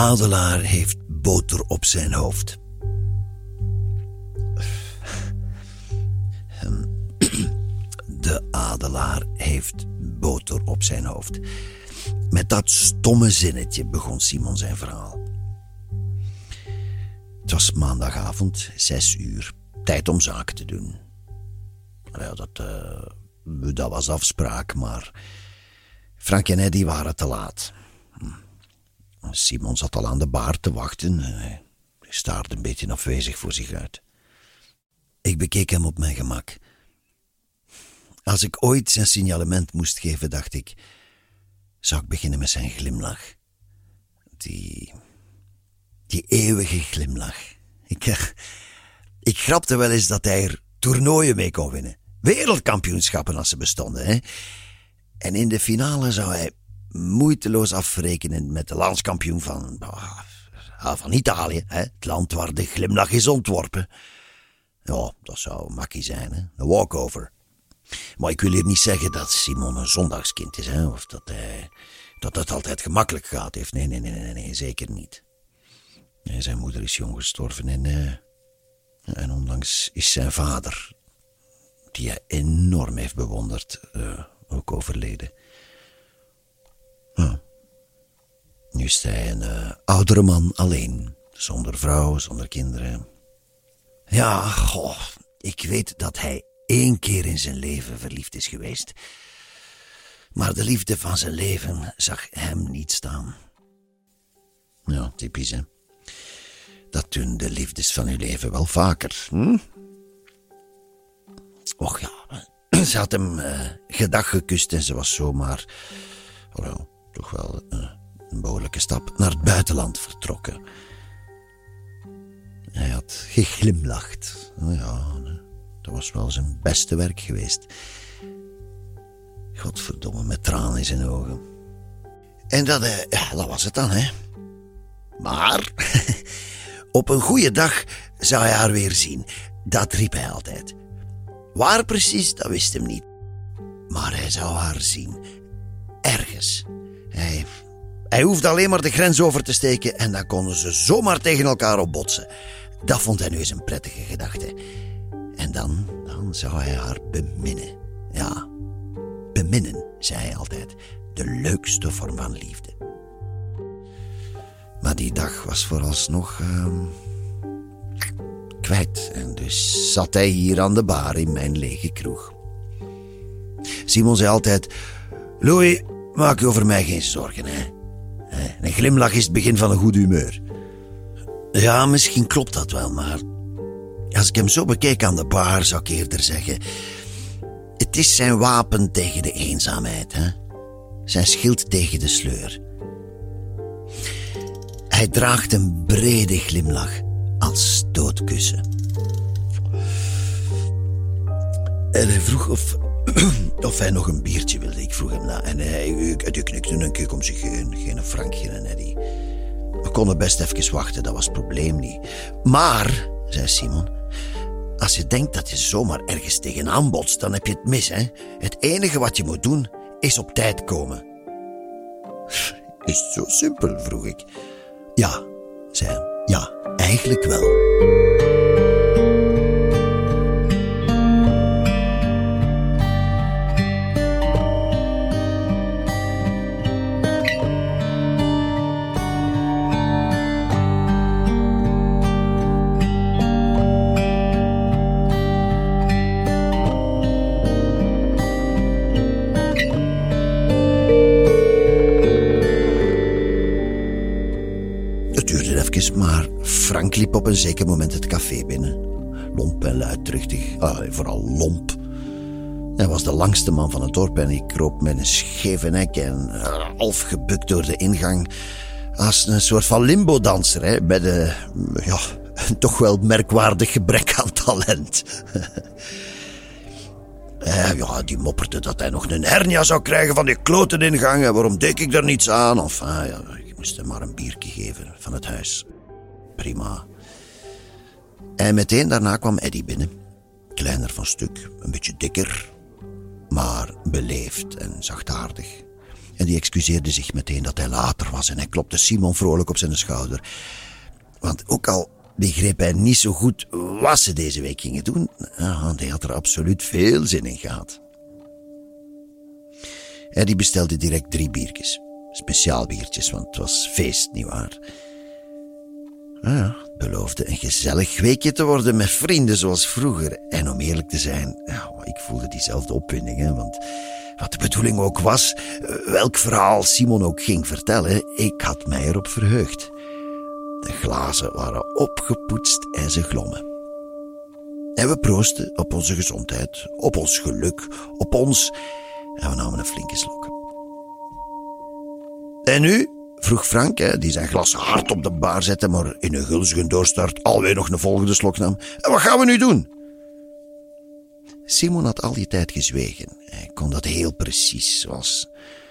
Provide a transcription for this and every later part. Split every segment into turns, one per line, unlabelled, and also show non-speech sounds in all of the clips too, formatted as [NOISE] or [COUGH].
adelaar heeft boter op zijn hoofd. Ehm, [CLEARS THROAT] de adelaar heeft boter op zijn hoofd. Met dat stomme zinnetje begon Simon zijn verhaal. Het was maandagavond, zes uur. Tijd om zaken te doen. Ja, dat, uh, dat was afspraak, maar Frank en Eddy waren te laat. Simon zat al aan de baar te wachten. Hij staarde een beetje afwezig voor zich uit. Ik bekeek hem op mijn gemak. Als ik ooit zijn signalement moest geven, dacht ik, zou ik beginnen met zijn glimlach. Die, die eeuwige glimlach. Ik, eh, ik grapte wel eens dat hij er toernooien mee kon winnen. Wereldkampioenschappen als ze bestonden. Hè? En in de finale zou hij moeiteloos afrekenen met de landskampioen van, ah, van Italië. Hè? Het land waar de glimlach is ontworpen. Ja, dat zou makkie zijn, hè? een walkover. Maar ik wil hier niet zeggen dat Simon een zondagskind is, hè? of dat, dat het altijd gemakkelijk gaat heeft. Nee, nee, nee, nee, nee zeker niet. Zijn moeder is jong gestorven en, uh, en onlangs is zijn vader, die hij enorm heeft bewonderd, uh, ook overleden. Nu is hij een uh, oudere man alleen, zonder vrouw, zonder kinderen. Ja, goh, ik weet dat hij één keer in zijn leven verliefd is geweest. Maar de liefde van zijn leven zag hem niet staan. Ja, typisch hè. Dat doen de liefdes van uw leven wel vaker. Hm? Och ja, [CLEARS THROAT] ze had hem uh, gedag gekust en ze was zomaar, oh, toch wel uh, een behoorlijke stap, naar het buitenland vertrokken. Hij had geglimlacht. Oh ja, dat was wel zijn beste werk geweest. Godverdomme, met tranen in zijn ogen. En dat, eh, dat was het dan, hè. Maar [LAUGHS] op een goede dag zou hij haar weer zien. Dat riep hij altijd. Waar precies, dat wist hem niet. Maar hij zou haar zien. Ergens. Hij, hij hoefde alleen maar de grens over te steken en dan konden ze zomaar tegen elkaar opbotsen. Dat vond hij nu eens een prettige gedachte. En dan, dan zou hij haar beminnen. Ja, beminnen, zei hij altijd. De leukste vorm van liefde. Maar die dag was vooralsnog uh, kwijt. En dus zat hij hier aan de bar in mijn lege kroeg. Simon zei altijd: Louis, maak je over mij geen zorgen, hè? Een glimlach is het begin van een goed humeur. Ja, misschien klopt dat wel, maar als ik hem zo bekijk aan de bar, zou ik eerder zeggen: Het is zijn wapen tegen de eenzaamheid, hè? Zijn schild tegen de sleur. Hij draagt een brede glimlach als stootkussen. En hij vroeg of, [CLEARS THROAT] of hij nog een biertje wilde. Ik vroeg hem na en hij, hij knikte een keer om zich heen. Geen Frankje en Eddie. We konden best even wachten, dat was het probleem niet. Maar, zei Simon, als je denkt dat je zomaar ergens tegenaan botst, dan heb je het mis, hè? Het enige wat je moet doen, is op tijd komen. [LAUGHS] Is het zo simpel? vroeg ik. Ja, zei hij. Ja, eigenlijk wel. Maar Frank liep op een zeker moment het café binnen. Lomp en luidruchtig, ah, vooral lomp. Hij was de langste man van het dorp en ik kroop met een scheve nek en uh, half gebukt door de ingang. Als een soort van limbo-danser, met een, ja, toch wel merkwaardig gebrek aan talent. Uh, [LAUGHS] ja, die mopperde dat hij nog een hernia zou krijgen van die kloten ingangen. Waarom deed ik er niets aan? Enfin, ja, ik moest maar een biertje geven van het huis prima. En meteen daarna kwam Eddie binnen. Kleiner van stuk, een beetje dikker, maar beleefd en zachtaardig. En die excuseerde zich meteen dat hij later was en hij klopte Simon vrolijk op zijn schouder. Want ook al begreep hij niet zo goed wat ze deze week gingen doen, hij had er absoluut veel zin in gehad. Eddie bestelde direct drie biertjes. Speciaal biertjes, want het was feest, nietwaar? Ah ja, het beloofde een gezellig weekje te worden met vrienden zoals vroeger. En om eerlijk te zijn, ik voelde diezelfde opwinding, hè, want wat de bedoeling ook was, welk verhaal Simon ook ging vertellen, ik had mij erop verheugd. De glazen waren opgepoetst en ze glommen. En we proosten op onze gezondheid, op ons geluk, op ons. En we namen een flinke slok. En nu? vroeg Frank, die zijn glas hard op de bar zette, maar in een gulzige doorstart alweer nog een volgende slok nam. En wat gaan we nu doen? Simon had al die tijd gezwegen. Hij kon dat heel precies, zoals,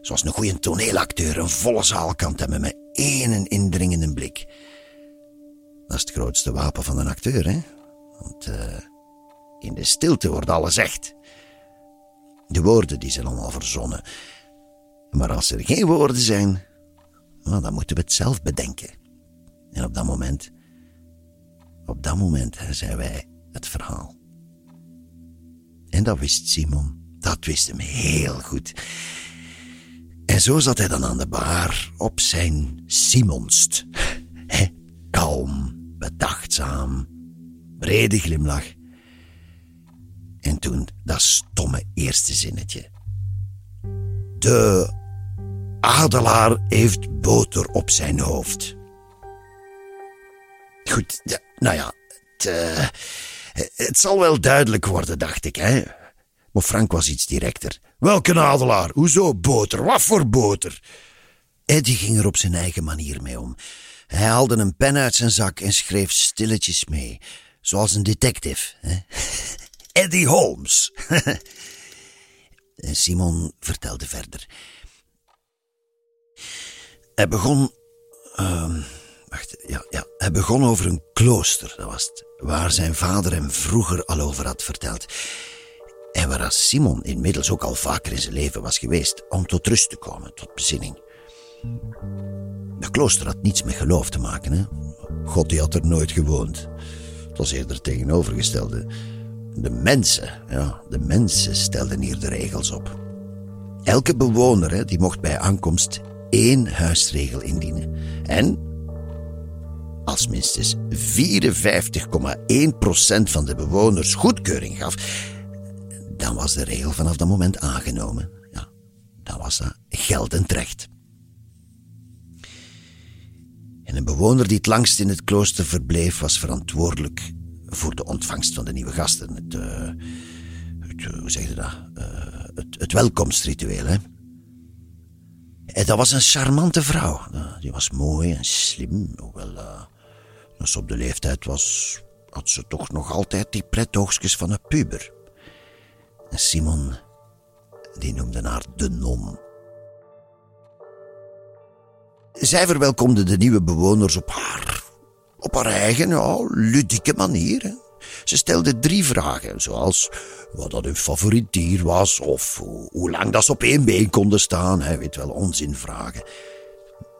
zoals een goede toneelacteur een volle zaal kan hebben met één indringende blik. Dat is het grootste wapen van een acteur, hè? Want uh, in de stilte wordt alles echt. De woorden die zijn allemaal verzonnen. Maar als er geen woorden zijn, nou, dan moeten we het zelf bedenken. En op dat moment, op dat moment zijn wij het verhaal. En dat wist Simon, dat wist hem heel goed. En zo zat hij dan aan de bar op zijn Simonst. [LAUGHS] kalm, bedachtzaam, brede glimlach. En toen dat stomme eerste zinnetje. De adelaar heeft boter op zijn hoofd. Goed, nou ja, het, uh, het zal wel duidelijk worden, dacht ik, hè. Maar Frank was iets directer. Welke adelaar? Hoezo boter? Wat voor boter? Eddie ging er op zijn eigen manier mee om. Hij haalde een pen uit zijn zak en schreef stilletjes mee. Zoals een detective. Hè? [LAUGHS] Eddie Holmes. [LAUGHS] Simon vertelde verder. Hij begon. Uh, wacht, ja, ja. Hij begon over een klooster, dat was het. Waar zijn vader hem vroeger al over had verteld. En waar Simon inmiddels ook al vaker in zijn leven was geweest om tot rust te komen, tot bezinning. De klooster had niets met geloof te maken. Hè? God die had er nooit gewoond. Het was eerder tegenovergestelde. De mensen, ja, de mensen stelden hier de regels op. Elke bewoner hè, die mocht bij aankomst één huisregel indienen. En als minstens 54,1% van de bewoners goedkeuring gaf, dan was de regel vanaf dat moment aangenomen. Ja, dan was dat geldend recht. En een bewoner die het langst in het klooster verbleef, was verantwoordelijk voor de ontvangst van de nieuwe gasten. Het, uh, het hoe zeg je dat? Uh, het, het welkomstritueel, hè? En dat was een charmante vrouw. Die was mooi en slim, hoewel uh, als ze op de leeftijd was, had ze toch nog altijd die pretoogstjes van een puber. En Simon, die noemde haar de non. Zij verwelkomde de nieuwe bewoners op haar, op haar eigen, ja, ludieke manier. Ze stelde drie vragen, zoals wat dat hun favoriet dier was, of hoe, lang dat ze op één been konden staan. Hij weet wel, onzinvragen.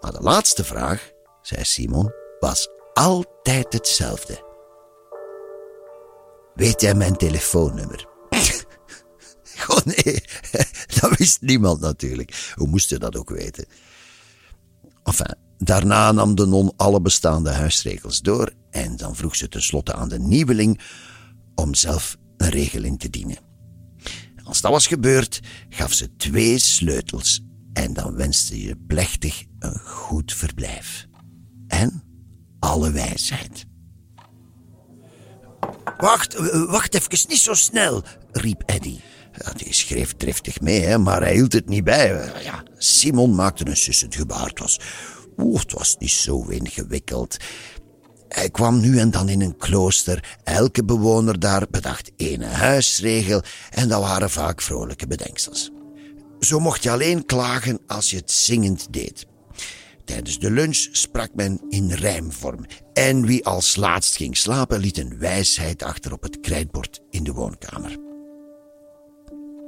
Maar de laatste vraag, zei Simon, was altijd hetzelfde. Weet jij mijn telefoonnummer? [LAUGHS] oh nee, [LAUGHS] dat wist niemand natuurlijk. Hoe moest je dat ook weten? Enfin, daarna nam de non alle bestaande huisregels door en dan vroeg ze tenslotte aan de nieuweling om zelf een regel in te dienen. Als dat was gebeurd, gaf ze twee sleutels en dan wenste je plechtig een goed verblijf. En alle wijsheid. Wacht, wacht even, niet zo snel, riep Eddie. Ja, die schreef driftig mee, hè, maar hij hield het niet bij. Ja, Simon maakte een sussend gebaar. Het was, oeh, het was niet zo ingewikkeld. Hij kwam nu en dan in een klooster. Elke bewoner daar bedacht één huisregel en dat waren vaak vrolijke bedenksels. Zo mocht je alleen klagen als je het zingend deed. Tijdens de lunch sprak men in rijmvorm. En wie als laatst ging slapen, liet een wijsheid achter op het krijtbord in de woonkamer.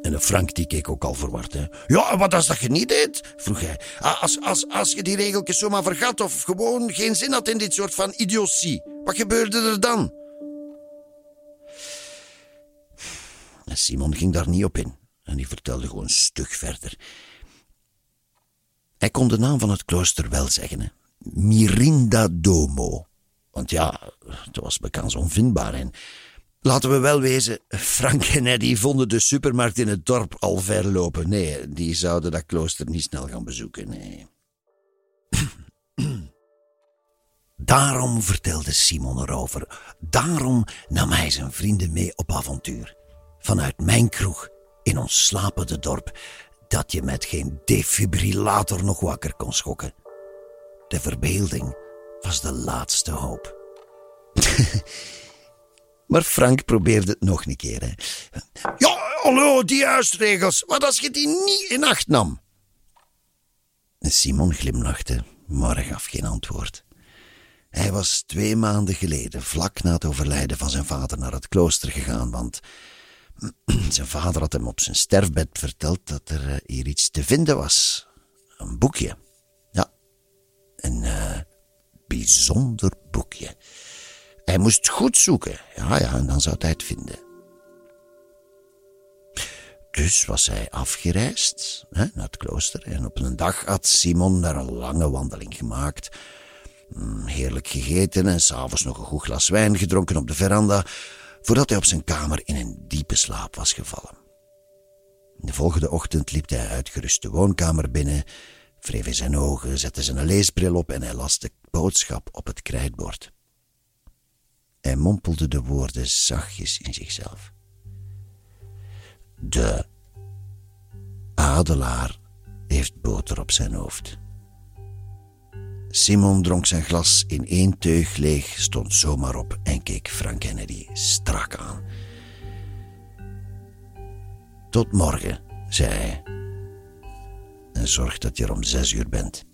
En Frank die keek ook al verward. Hè. Ja, wat als dat je niet deed? vroeg hij. Als, als, als je die regeltjes zomaar vergat of gewoon geen zin had in dit soort van idiotie, wat gebeurde er dan? En Simon ging daar niet op in en die vertelde gewoon stug verder. Hij kon de naam van het klooster wel zeggen. Hè. Mirinda Domo. Want ja, het was bekend onvindbaar. En laten we wel wezen, Frank en Eddie vonden de supermarkt in het dorp al verlopen. Nee, die zouden dat klooster niet snel gaan bezoeken. Nee. [CLEARS THROAT] Daarom vertelde Simon erover. Daarom nam hij zijn vrienden mee op avontuur. Vanuit mijn kroeg in ons slapende dorp dat je met geen defibrillator nog wakker kon schokken. De verbeelding was de laatste hoop. [LAUGHS] maar Frank probeerde het nog een keer. Hè. Ja, hallo, die huisregels. Wat als je die niet in acht nam? Simon glimlachte, maar hij gaf geen antwoord. Hij was twee maanden geleden, vlak na het overlijden van zijn vader, naar het klooster gegaan, want [CLEARS THROAT] zijn vader had hem op zijn sterfbed verteld dat er eh, hier iets te vinden was. Een boekje. Ja, een uh, bijzonder boekje. Hij moest goed zoeken. Ja, ja, en dan zou hij het vinden. Dus was hij afgereisd hè, naar het klooster. En op een dag had Simon daar een lange wandeling gemaakt. Mm, heerlijk gegeten en s'avonds nog een goed glas wijn gedronken op de veranda voordat hij op zijn kamer in een diepe slaap was gevallen. De volgende ochtend liep hij uitgerust de woonkamer binnen, wreef zijn ogen, zette zijn leesbril op en hij las de boodschap op het krijtbord. Hij mompelde de woorden zachtjes in zichzelf. De adelaar heeft boter op zijn hoofd. Simon dronk zijn glas in één teug leeg, stond zomaar op en keek Frank Kennedy strak aan. Tot morgen, zei hij. En zorg dat je er om zes uur bent.